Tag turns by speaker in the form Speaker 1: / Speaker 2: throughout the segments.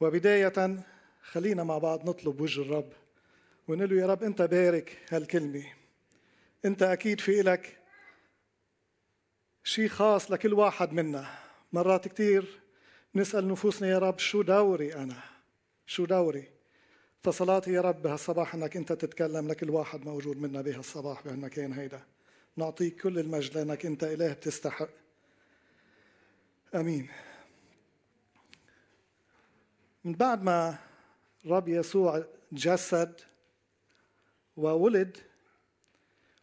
Speaker 1: وبداية خلينا مع بعض نطلب وجه الرب ونقول له يا رب أنت بارك هالكلمة. أنت أكيد في إلك شيء خاص لكل واحد منا. مرات كتير نسأل نفوسنا يا رب شو دوري أنا؟ شو دوري فصلاتي يا رب بهالصباح إنك أنت تتكلم لكل واحد موجود منا بهالصباح بهالمكان هيدا. نعطيك كل المجد لأنك أنت اله بتستحق. آمين. من بعد ما رب يسوع جسد وولد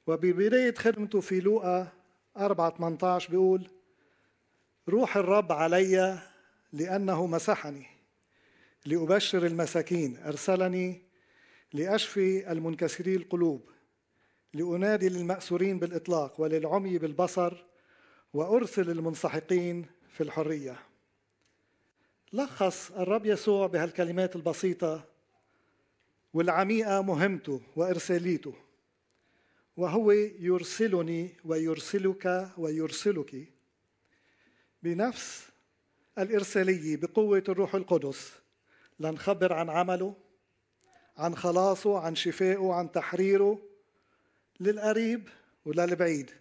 Speaker 1: وببداية خدمته في لوقا 4 18 بيقول روح الرب علي لأنه مسحني لأبشر المساكين أرسلني لأشفي المنكسري القلوب لأنادي للمأسورين بالإطلاق وللعمي بالبصر وأرسل المنسحقين في الحرية. لخص الرب يسوع بهالكلمات البسيطة والعميقة مهمته وإرساليته وهو يرسلني ويرسلك ويرسلك بنفس الإرسالية بقوة الروح القدس لنخبر عن عمله عن خلاصه عن شفائه عن تحريره للقريب وللبعيد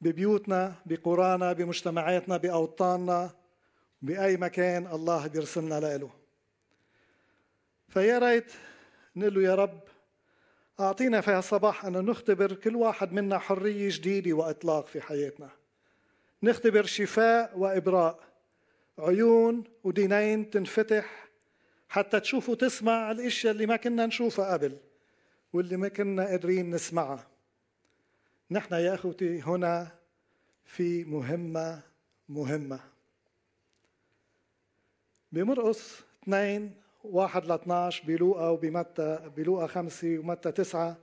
Speaker 1: ببيوتنا بقرانا بمجتمعاتنا بأوطاننا بأي مكان الله بيرسلنا له فيا ريت نقول يا رب أعطينا في هالصباح أن نختبر كل واحد منا حرية جديدة وإطلاق في حياتنا. نختبر شفاء وإبراء. عيون ودينين تنفتح حتى تشوف وتسمع الأشياء اللي ما كنا نشوفها قبل واللي ما كنا قادرين نسمعها. نحن يا أخوتي هنا في مهمة مهمة. بمرقص 2 1 ل 12 بلوقا وبمتى بلوقا 5 ومتى 9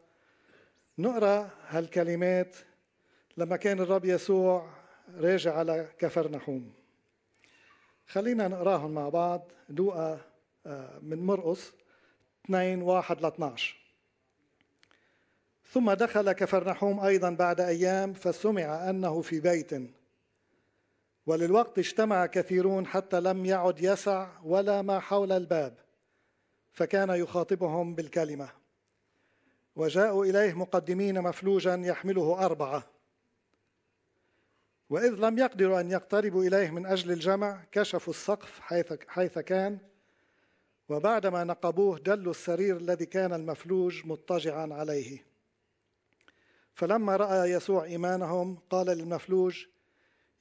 Speaker 1: نقرأ هالكلمات لما كان الرب يسوع راجع على كفرنحوم خلينا نقراهم مع بعض. لوقا آه، من مرقص 2 1 ل 12 ثم دخل كفرنحوم أيضا بعد أيام فسمع أنه في بيت. وللوقت اجتمع كثيرون حتى لم يعد يسع ولا ما حول الباب فكان يخاطبهم بالكلمة. وجاءوا إليه مقدمين مفلوجا يحمله أربعة. وإذ لم يقدروا أن يقتربوا إليه من أجل الجمع كشفوا السقف حيث, حيث كان وبعدما نقبوه دلوا السرير الذي كان المفلوج مضطجعا عليه. فلما رأى يسوع إيمانهم قال للمفلوج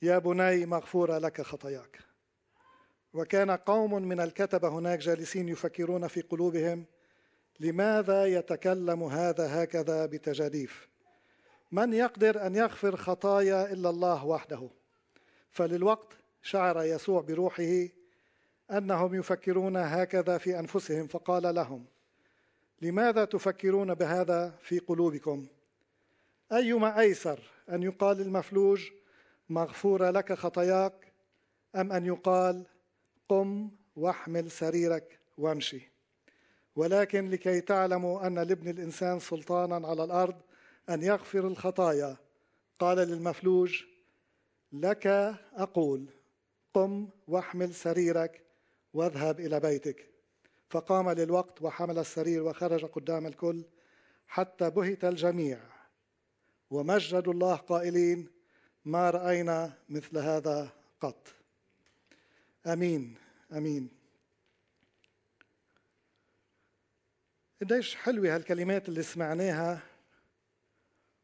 Speaker 1: يا بني مغفوره لك خطاياك. وكان قوم من الكتبة هناك جالسين يفكرون في قلوبهم لماذا يتكلم هذا هكذا بتجاديف؟ من يقدر أن يغفر خطايا إلا الله وحده؟ فللوقت شعر يسوع بروحه أنهم يفكرون هكذا في أنفسهم فقال لهم لماذا تفكرون بهذا في قلوبكم؟ أيما أيسر أن يقال المفلوج مغفورة لك خطاياك؟ أم أن يقال قم واحمل سريرك وامشي. ولكن لكي تعلموا أن لابن الإنسان سلطانا على الأرض أن يغفر الخطايا قال للمفلوج لك أقول قم واحمل سريرك واذهب إلى بيتك. فقام للوقت وحمل السرير وخرج قدام الكل حتى بهت الجميع. ومجدوا الله قائلين ما رأينا مثل هذا قط. آمين آمين. قديش حلوة هالكلمات اللي سمعناها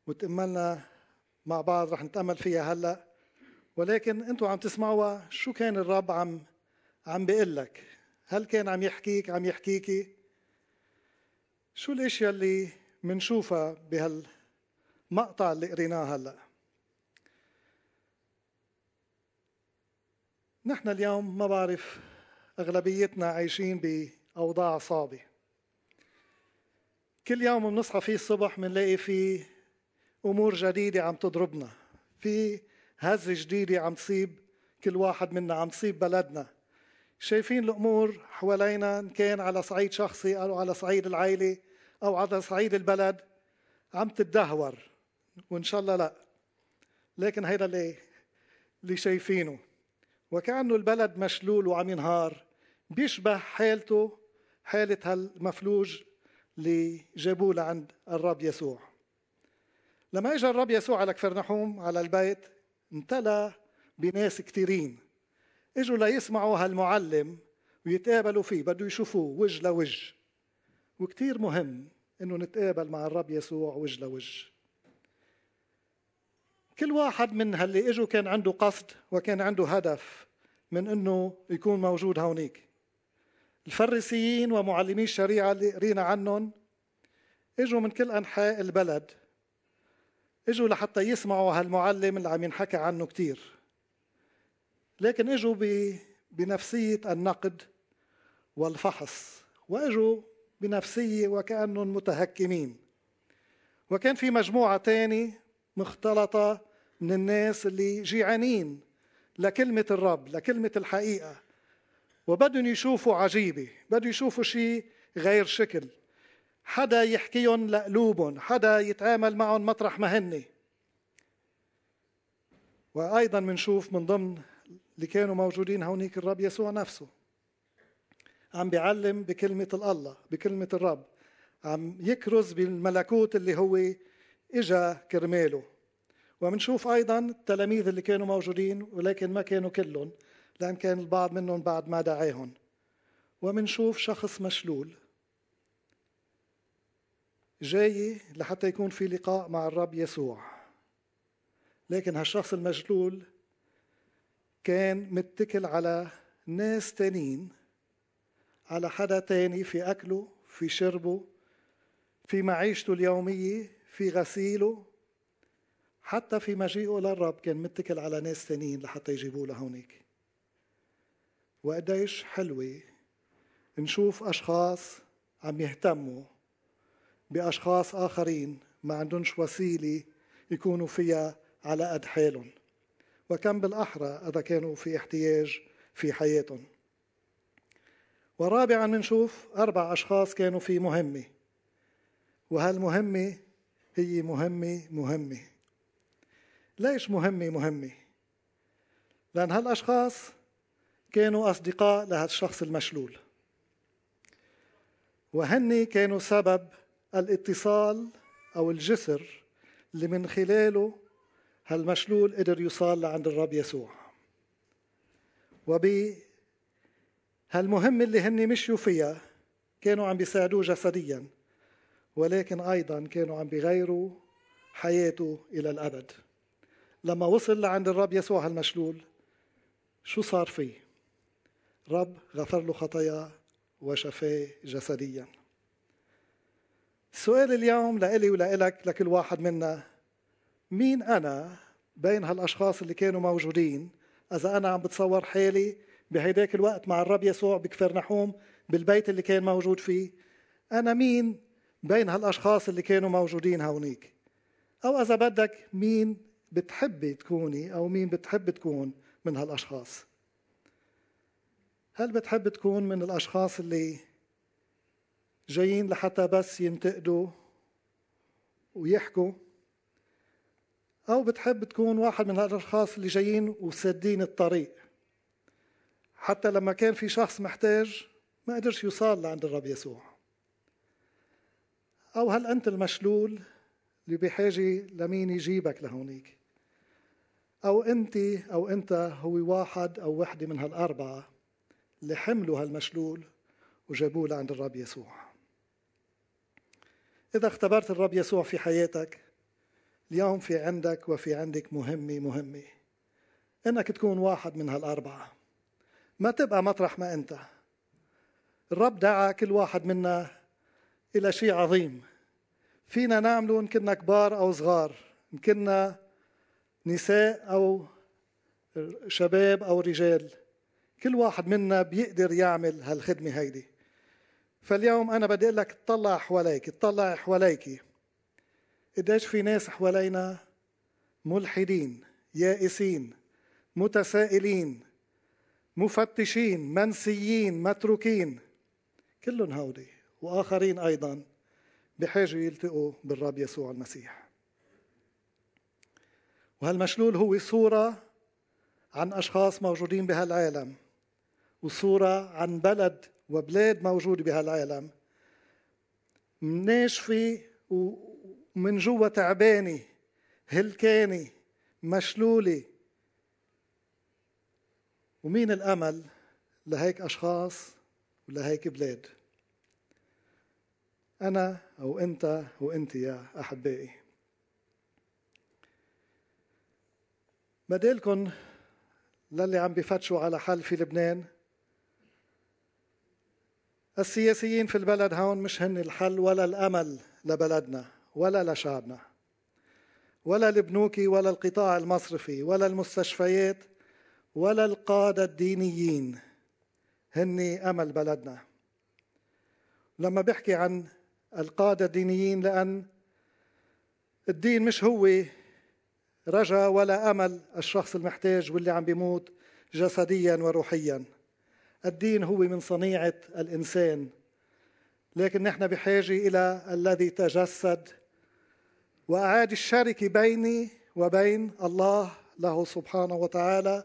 Speaker 1: وتأملنا مع بعض رح نتأمل فيها هلأ. ولكن أنتم عم تسمعوها شو كان الرب عم عم بيقول لك؟ هل كان عم يحكيك عم يحكيكي شو الأشياء اللي منشوفها بهالمقطع اللي قريناه هلأ؟ نحن اليوم ما بعرف أغلبيتنا عايشين بأوضاع صعبة. كل يوم بنصحى فيه الصبح بنلاقي فيه أمور جديدة عم تضربنا في هزه جديدة عم تصيب كل واحد منا عم تصيب بلدنا. شايفين الأمور حوالينا إن كان على صعيد شخصي أو على صعيد العائلة أو على صعيد البلد عم تتدهور وإن شاء الله لا. لكن هيدا اللي اللي شايفينه. وكأنه البلد مشلول وعم ينهار. بيشبه حالته حالة هالمفلوج اللي جابوه لعند الرب يسوع. لما اجى الرب يسوع على كفرنحوم على البيت امتلأ بناس كثيرين إجوا ليسمعوا هالمعلم ويتقابلوا فيه. بده يشوفوه وجه لوجه. وكثير مهم إنه نتقابل مع الرب يسوع وجه لوجه. كل واحد من هاللي إجوا كان عنده قصد وكان عنده هدف من إنه يكون موجود هونيك. الفريسيين ومعلمي الشريعة اللي قرينا عنهم إجوا من كل أنحاء البلد. إجوا لحتى يسمعوا هالمعلم اللي عم ينحكى عنه كثير لكن إجوا بنفسية النقد والفحص وإجوا بنفسية وكأنهم متهكمين. وكان في مجموعة ثانية مختلطة من الناس اللي جيعانين لكلمة الرب لكلمة الحقيقة. وبدهم يشوفوا عجيبة بدهم يشوفوا شيء غير شكل. حدا يحكيهم لقلوبهم حدا يتعامل معهم مطرح ما هن. وأيضا بنشوف من ضمن اللي كانوا موجودين هونيك الرب يسوع نفسه. عم بيعلم بكلمة الله بكلمة الرب. عم يكرز بالملكوت اللي هو إجا كرماله. ومنشوف أيضا التلاميذ اللي كانوا موجودين ولكن ما كانوا كلهم لأن كان البعض منهم بعد ما دعاهم. ومنشوف شخص مشلول. جاي لحتى يكون في لقاء مع الرب يسوع. لكن هالشخص المشلول كان متكل على ناس تانيين على حدا تاني في أكله في شربه في معيشته اليومية في غسيله حتى في مجيئه للرب كان متكل على ناس تانيين لحتى يجيبوه لهونيك. وقديش حلوة نشوف أشخاص عم يهتموا بأشخاص آخرين ما عندهمش وسيلة يكونوا فيها على قد حالهم. وكم بالأحرى إذا كانوا في احتياج في حياتهم. ورابعا بنشوف أربع أشخاص كانوا في مهمة. وهالمهمة هي مهمة مهمة. ليش مهمة مهمة؟ لأن هالأشخاص كانوا أصدقاء لهالشخص المشلول. وهن كانوا سبب الاتصال أو الجسر اللي من خلاله هالمشلول قدر يوصل لعند الرب يسوع. وب هالمهمة اللي هن مشيوا فيها كانوا عم بيساعدوه جسديا ولكن أيضا كانوا عم بيغيروا حياته إلى الأبد. لما وصل لعند الرب يسوع هالمشلول شو صار فيه؟ رب غفر له خطاياه وشفاه جسديا. السؤال اليوم لإلي ولإلك لكل واحد منا مين أنا بين هالأشخاص اللي كانوا موجودين؟ إذا أنا عم بتصور حالي بهيداك الوقت مع الرب يسوع بكفر نحوم بالبيت اللي كان موجود فيه أنا مين بين هالأشخاص اللي كانوا موجودين هونيك؟ أو إذا بدك مين بتحبي تكوني أو مين بتحب تكون من هالأشخاص؟ هل بتحب تكون من الأشخاص اللي جايين لحتى بس ينتقدوا ويحكوا؟ أو بتحب تكون واحد من الأشخاص اللي جايين وسادين الطريق؟ حتى لما كان في شخص محتاج ما قدرش يوصل لعند الرب يسوع. أو هل أنت المشلول اللي بحاجة لمين يجيبك لهونيك؟ أو أنت أو أنت هو واحد أو وحدة من هالأربعة اللي حملوا هالمشلول وجابوه لعند الرب يسوع. إذا اختبرت الرب يسوع في حياتك اليوم في عندك وفي عندك مهمة مهمة. إنك تكون واحد من هالأربعة. ما تبقى مطرح ما أنت. الرب دعا كل واحد منا إلى شيء عظيم. فينا نعمله إن كنا كبار أو صغار إن كنا نساء أو شباب أو رجال كل واحد منا بيقدر يعمل هالخدمة هيدي. فاليوم أنا بدي أقول لك اطلع حواليك اطلع حواليك. قديش في ناس حوالينا ملحدين يائسين متسائلين مفتشين منسيين متروكين. كلهم هودي وآخرين أيضا بحاجة يلتقوا بالرب يسوع المسيح. وهالمشلول هو صورة عن أشخاص موجودين بهالعالم وصورة عن بلد وبلاد موجودة بهالعالم. ناشفة ومن جوا تعبانة هلكانة مشلولة. ومين الأمل لهيك أشخاص ولهيك بلاد؟ أنا أو أنت وأنت يا أحبائي. بديلكم للي عم بفتشوا على حل في لبنان. السياسيين في البلد هون مش هن الحل ولا الأمل لبلدنا ولا لشعبنا ولا البنوكي ولا القطاع المصرفي ولا المستشفيات ولا القادة الدينيين. هن أمل بلدنا. لما بحكي عن القادة الدينيين لأن الدين مش هو رجا ولا أمل الشخص المحتاج واللي عم بيموت جسديا وروحيا. الدين هو من صنيعة الإنسان. لكن نحن بحاجة إلى الذي تجسد وأعاد الشركة بيني وبين الله له سبحانه وتعالى.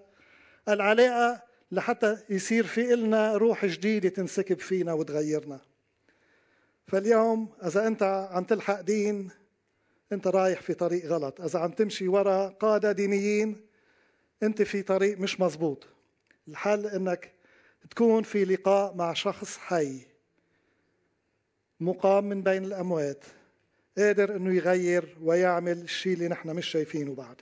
Speaker 1: العلاقة لحتى يصير في إلنا روح جديدة تنسكب فينا وتغيرنا. فاليوم إذا أنت عم تلحق دين أنت رايح في طريق غلط. إذا عم تمشي وراء قادة دينيين أنت في طريق مش مزبوط الحل أنك تكون في لقاء مع شخص حي مقام من بين الأموات قادر أنه يغير ويعمل الشيء اللي نحن مش شايفينه بعد.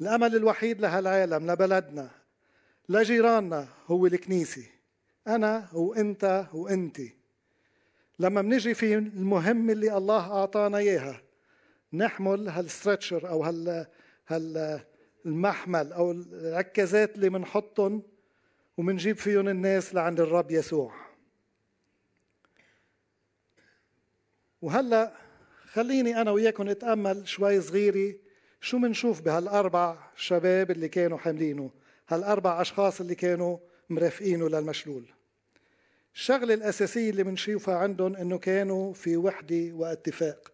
Speaker 1: الأمل الوحيد لهالعالم لبلدنا لجيراننا هو الكنيسة. أنا وأنت وأنتِ لما بنجي في المهمة اللي الله أعطانا إياها نحمل هالستريتشر أو هال المحمل أو العكازات اللي بنحطهم وبنجيب فيهم الناس لعند الرب يسوع. وهلأ خليني أنا وياكم نتأمل شوي صغيرة شو بنشوف بهالأربع شباب اللي كانوا حاملينه هالأربع أشخاص اللي كانوا مرافقينه للمشلول. الشغلة الأساسية اللي بنشوفها عندهم إنه كانوا في وحدة واتفاق.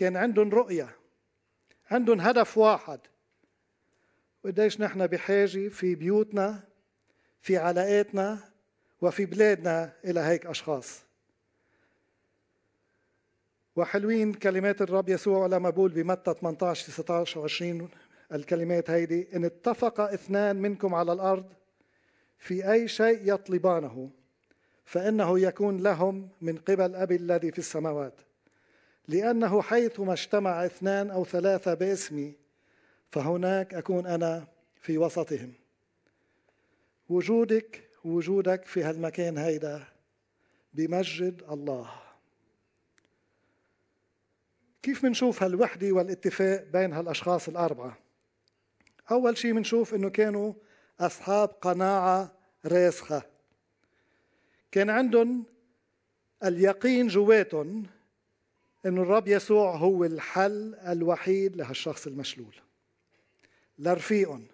Speaker 1: كان عندهم رؤية عندهم هدف واحد. وقديش نحن بحاجة في بيوتنا في علاقاتنا وفي بلادنا إلى هيك أشخاص. وحلوين كلمات الرب يسوع لما بقول بمتى 18 19 و20 الكلمات هيدي. إن اتفق اثنان منكم على الأرض في أي شيء يطلبانه فإنه يكون لهم من قبل أبي الذي في السماوات. لأنه حيثما اجتمع اثنان أو ثلاثة باسمي فهناك أكون أنا في وسطهم. وجودك وجودك في هالمكان هيدا بمجد الله. كيف منشوف هالوحدة والاتفاق بين هالأشخاص الأربعة؟ أول شيء منشوف أنه كانوا أصحاب قناعة راسخة. كان عندهم اليقين جواتهم انه الرب يسوع هو الحل الوحيد لهالشخص المشلول. لرفيقهم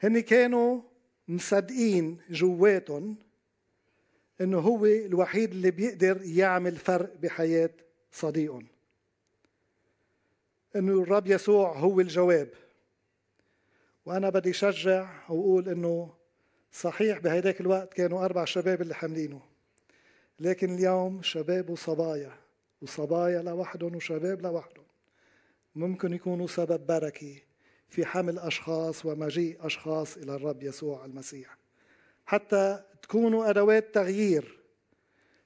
Speaker 1: هن كانوا مصدقين جواتهم إنه هو الوحيد اللي بيقدر يعمل فرق بحياة صديقهم انه الرب يسوع هو الجواب. وأنا بدي شجع وأقول إنه صحيح بهيداك الوقت كانوا أربع شباب اللي حاملينه. لكن اليوم شباب وصبايا. وصبايا لوحدهم وشباب لوحدهم ممكن يكونوا سبب بركة في حمل أشخاص ومجيء أشخاص إلى الرب يسوع المسيح. حتى تكونوا أدوات تغيير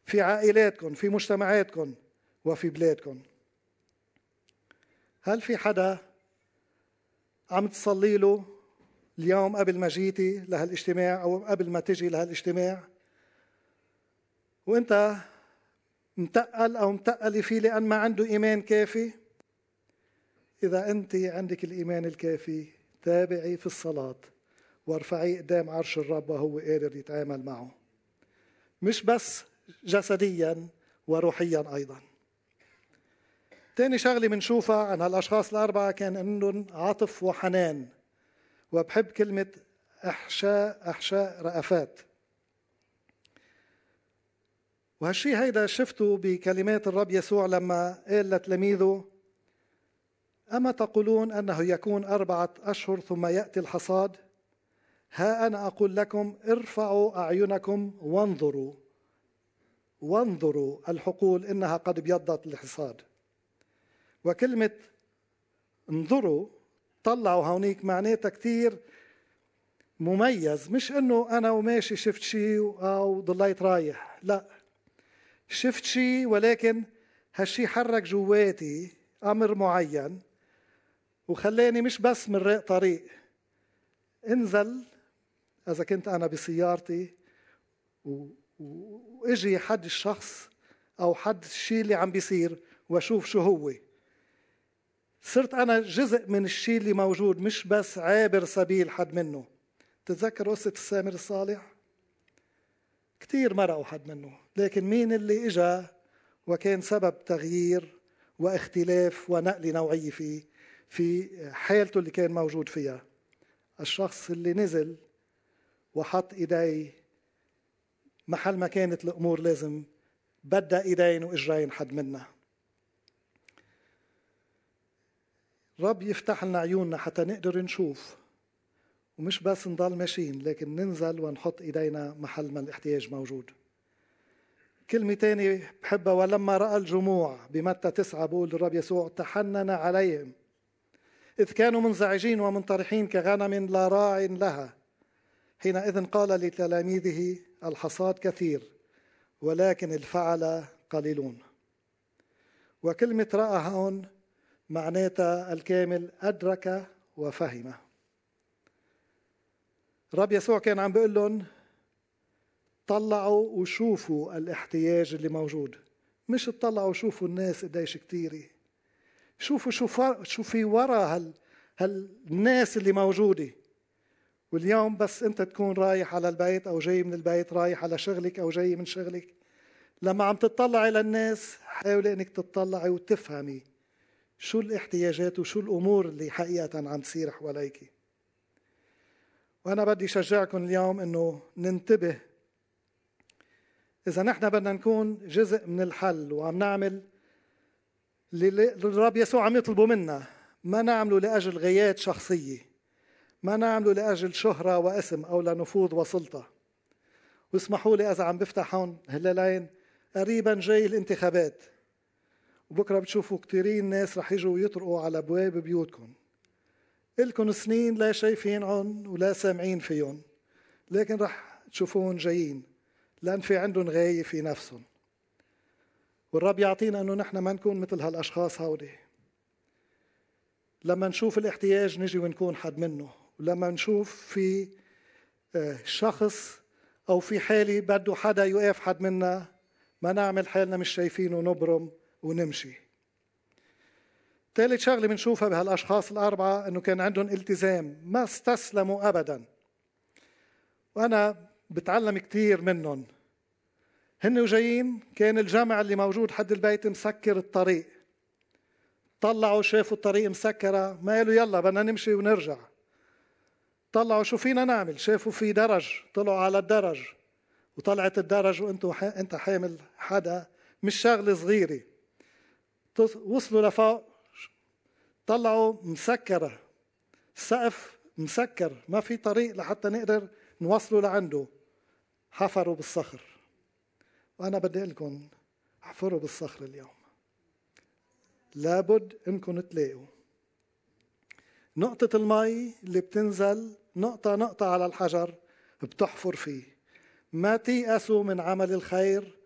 Speaker 1: في عائلاتكم في مجتمعاتكم وفي بلادكم. هل في حدا عم تصلي له اليوم قبل ما جيتي لهالاجتماع أو قبل ما تجي لهالاجتماع؟ وأنت متقل أو متقلي فيه لأن ما عنده إيمان كافي؟ إذا أنت عندك الإيمان الكافي تابعي في الصلاة وارفعيه قدام عرش الرب وهو قادر يتعامل معه. مش بس جسديا وروحيا أيضا. تاني شغلة بنشوفها عن هالأشخاص الأربعة كان عندهم عطف وحنان. وبحب كلمة أحشاء أحشاء رأفات. وهالشي هيدا شفته بكلمات الرب يسوع لما قال لتلاميذه أما تقولون أنه يكون أربعة أشهر ثم يأتي الحصاد؟ ها أنا أقول لكم ارفعوا أعينكم وانظروا وانظروا الحقول إنها قد ابيضت الحصاد وكلمة انظروا طلعوا هونيك معناتها كثير مميز مش إنه أنا وماشي شفت شيء أو ضليت رايح لا. شفت شيء ولكن هالشيء حرك جواتي أمر معين وخلاني مش بس من طريق. انزل إذا كنت أنا بسيارتي وإجي حد الشخص أو حد الشيء اللي عم بيصير وأشوف شو هو. صرت أنا جزء من الشيء اللي موجود مش بس عابر سبيل حد منه. تتذكر قصة السامر الصالح؟ كثير مرقوا حد منه. لكن مين اللي إجا وكان سبب تغيير واختلاف ونقل نوعي فيه في حالته اللي كان موجود فيها؟ الشخص اللي نزل وحط ايديه محل ما كانت الأمور لازم بدأ إيدين وإجرين حد منا. رب يفتح لنا عيوننا حتى نقدر نشوف ومش بس نضل ماشيين لكن ننزل ونحط إيدينا محل ما الاحتياج موجود. كلمة تانية بحبها ولما رأى الجموع بمتى تسعة بقول الرب يسوع تحنن عليهم. إذ كانوا منزعجين ومنطرحين كغنم لا راع لها. حينئذ قال لتلاميذه الحصاد كثير ولكن الفعل قليلون. وكلمة رأى هون معناتها الكامل أدرك وفهم رب يسوع كان عم بيقول لهم طلعوا وشوفوا الاحتياج اللي موجود. مش تطلعوا وشوفوا الناس قديش كتيرة. شوفوا شو شو في ورا هال هالناس اللي موجودة. واليوم بس انت تكون رايح على البيت أو جاي من البيت رايح على شغلك أو جاي من شغلك لما عم تطلعي للناس حاولي إنك تطلعي وتفهمي شو الاحتياجات وشو الأمور اللي حقيقة عم تصير حواليك. وأنا بدي اشجعكم اليوم إنه ننتبه إذا نحن بدنا نكون جزء من الحل وعم نعمل اللي الرب يسوع عم يطلبه منا ما نعمله لأجل غايات شخصية ما نعمله لأجل شهرة واسم أو لنفوذ وسلطة. واسمحوا لي إذا عم بفتح هون هلالين قريبا جاي الانتخابات. وبكرة بتشوفوا كثيرين ناس رح يجوا يطرقوا على أبواب بيوتكم. إلكم سنين لا شايفينهم ولا سامعين فيهم لكن رح تشوفوهم جايين. لأن في عندهم غاية في نفسهم. والرب يعطينا أنه نحن ما نكون مثل هالأشخاص هودي. لما نشوف الاحتياج نجي ونكون حد منه. ولما نشوف في آه، شخص أو في حالة بده حدا يوقف حد منا ما نعمل حالنا مش شايفينه ونبرم ونمشي. ثالث شغلة بنشوفها بهالأشخاص الأربعة إنه كان عندهم التزام ما استسلموا ابدا. وأنا بتعلم كثير منهم. هن وجايين كان الجامع اللي موجود حد البيت مسكر الطريق. طلعوا شافوا الطريق مسكرة ما قالوا يلا بدنا نمشي ونرجع. طلعوا شو فينا نعمل؟ شافوا في درج طلعوا على الدرج. وطلعت الدرج وانتوا انت حامل حدا مش شغله صغيرة. وصلوا لفوق. طلعوا مسكرة. السقف مسكر ما في طريق لحتى نقدر نوصله لعنده. حفروا بالصخر. وأنا بدي أقول لكم احفروا بالصخر اليوم. لابد إنكم تلاقوا. نقطة المي اللي بتنزل نقطة نقطة على الحجر بتحفر فيه. ما تيأسوا من عمل الخير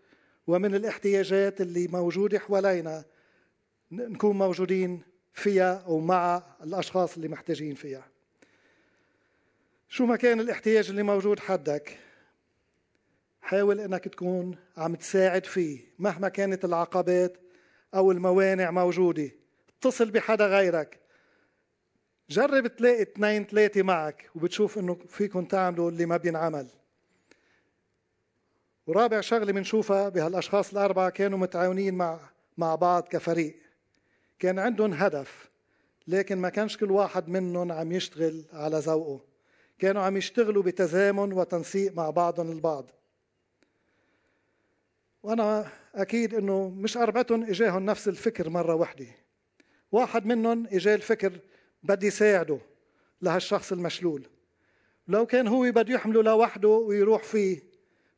Speaker 1: ومن الاحتياجات اللي موجودة حوالينا. نكون موجودين فيها ومع الأشخاص اللي محتاجين فيها. شو ما كان الاحتياج اللي موجود حدك؟ حاول إنك تكون عم تساعد فيه مهما كانت العقبات أو الموانع موجودة. اتصل بحدا غيرك. جرب تلاقي اثنين ثلاثة معك وبتشوف إنه فيكم تعملوا اللي ما بينعمل. ورابع شغلة بنشوفها بهالأشخاص الأربعة كانوا متعاونين مع مع بعض كفريق. كان عندهم هدف لكن ما كانش كل واحد منهم عم يشتغل على ذوقه. كانوا عم يشتغلوا بتزامن وتنسيق مع بعضهم البعض. وأنا أكيد إنه مش أربعتهم إجاهم نفس الفكر مرة واحدة واحد منهم اجاه الفكر بدي ساعده لهالشخص المشلول. لو كان هو بده يحمله لوحده ويروح فيه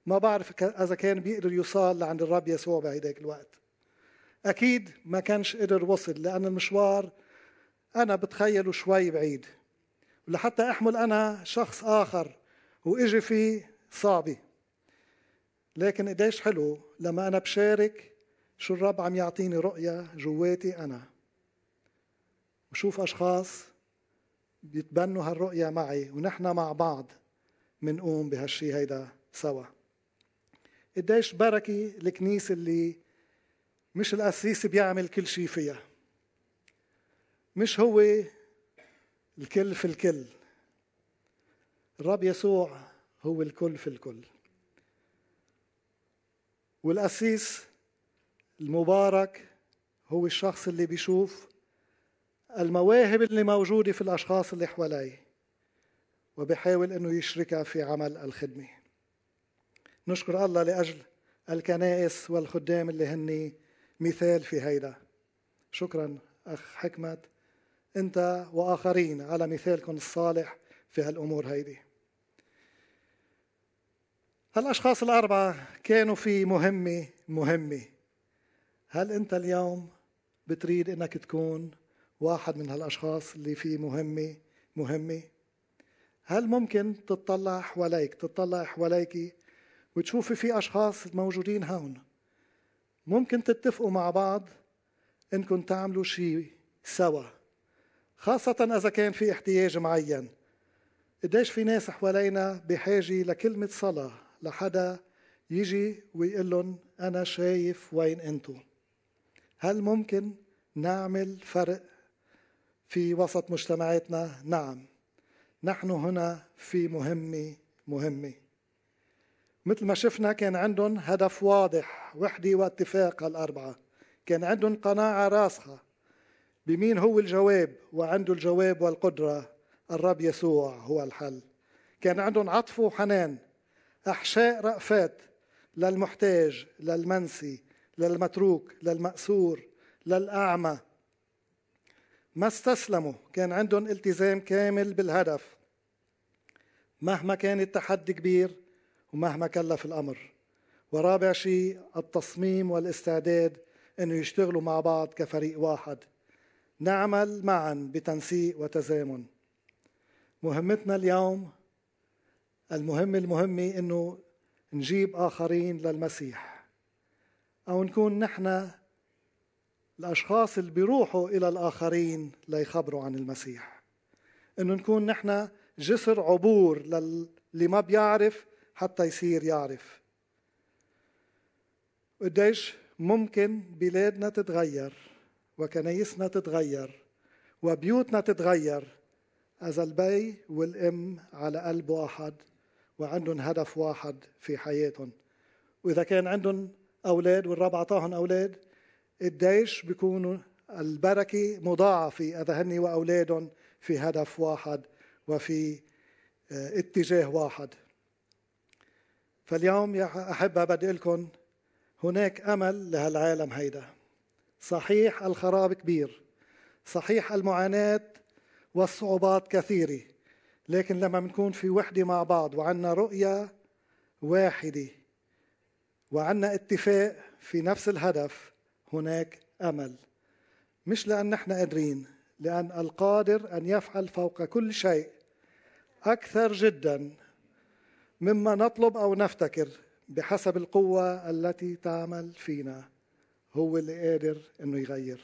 Speaker 1: ما بعرف إذا كان بيقدر يوصل لعند الرب يسوع بهيداك الوقت. أكيد ما كانش قدر وصل لأن المشوار أنا بتخيله شوي بعيد. ولحتى أحمل أنا شخص آخر وإجي فيه صعبة. لكن قديش حلو لما أنا بشارك شو الرب عم يعطيني رؤية جواتي أنا. وشوف أشخاص بيتبنوا هالرؤية معي ونحن مع بعض منقوم بهالشي هيدا سوا. قديش بركة الكنيسة اللي مش القسيس بيعمل كل شيء فيها. مش هو الكل في الكل. الرب يسوع هو الكل في الكل. والقسيس المبارك هو الشخص اللي بيشوف المواهب اللي موجودة في الأشخاص اللي حواليه وبيحاول أنه يشركها في عمل الخدمة. نشكر الله لأجل الكنائس والخدام اللي هن مثال في هيدا. شكرا أخ حكمت. أنت وآخرين على مثالكم الصالح في هالأمور هيدي. هالأشخاص الأربعة كانوا في مهمة مهمة. هل أنت اليوم بتريد أنك تكون واحد من هالأشخاص اللي في مهمة مهمة؟ هل ممكن تطلع حواليك تطلع حواليك وتشوفي في أشخاص موجودين هون؟ ممكن تتفقوا مع بعض إنكم تعملوا شيء سوا خاصة إذا كان في احتياج معين. قديش في ناس حوالينا بحاجة لكلمة صلاة لحدا يجي ويقول لهم أنا شايف وين أنتم هل ممكن نعمل فرق في وسط مجتمعاتنا؟ نعم. نحن هنا في مهمة مهمة. مثل ما شفنا كان عندهم هدف واضح وحدة واتفاق هالأربعة. كان عندهم قناعة راسخة بمين هو الجواب وعنده الجواب والقدرة. الرب يسوع هو الحل. كان عندهم عطف وحنان. أحشاء رأفات للمحتاج للمنسي للمتروك للمأسور للأعمى ما استسلموا كان عندهم التزام كامل بالهدف. مهما كان التحدي كبير ومهما كلف الأمر. ورابع شيء التصميم والاستعداد أنه يشتغلوا مع بعض كفريق واحد. نعمل معا بتنسيق وتزامن. مهمتنا اليوم المهمة المهمة أنه نجيب آخرين للمسيح. أو نكون نحن الأشخاص اللي بيروحوا إلى الآخرين ليخبروا عن المسيح. إنه نكون نحن جسر عبور للي ما بيعرف حتى يصير يعرف. قديش ممكن بلادنا تتغير وكنايسنا تتغير وبيوتنا تتغير إذا البي والأم على قلب واحد. وعندهم هدف واحد في حياتهم. وإذا كان عندهم أولاد والرب أعطاهم أولاد قديش بيكونوا البركة مضاعفة إذا هني وأولادهم في هدف واحد وفي آه، اتجاه واحد. فاليوم يا أحبة بدي لكم هناك أمل لهالعالم هيدا. صحيح الخراب كبير. صحيح المعاناة والصعوبات كثيرة. لكن لما بنكون في وحدة مع بعض وعنا رؤية واحدة وعنا اتفاق في نفس الهدف هناك أمل. مش لأن نحن قادرين لأن القادر أن يفعل فوق كل شيء أكثر جدا مما نطلب أو نفتكر بحسب القوة التي تعمل فينا. هو اللي قادر إنه يغير.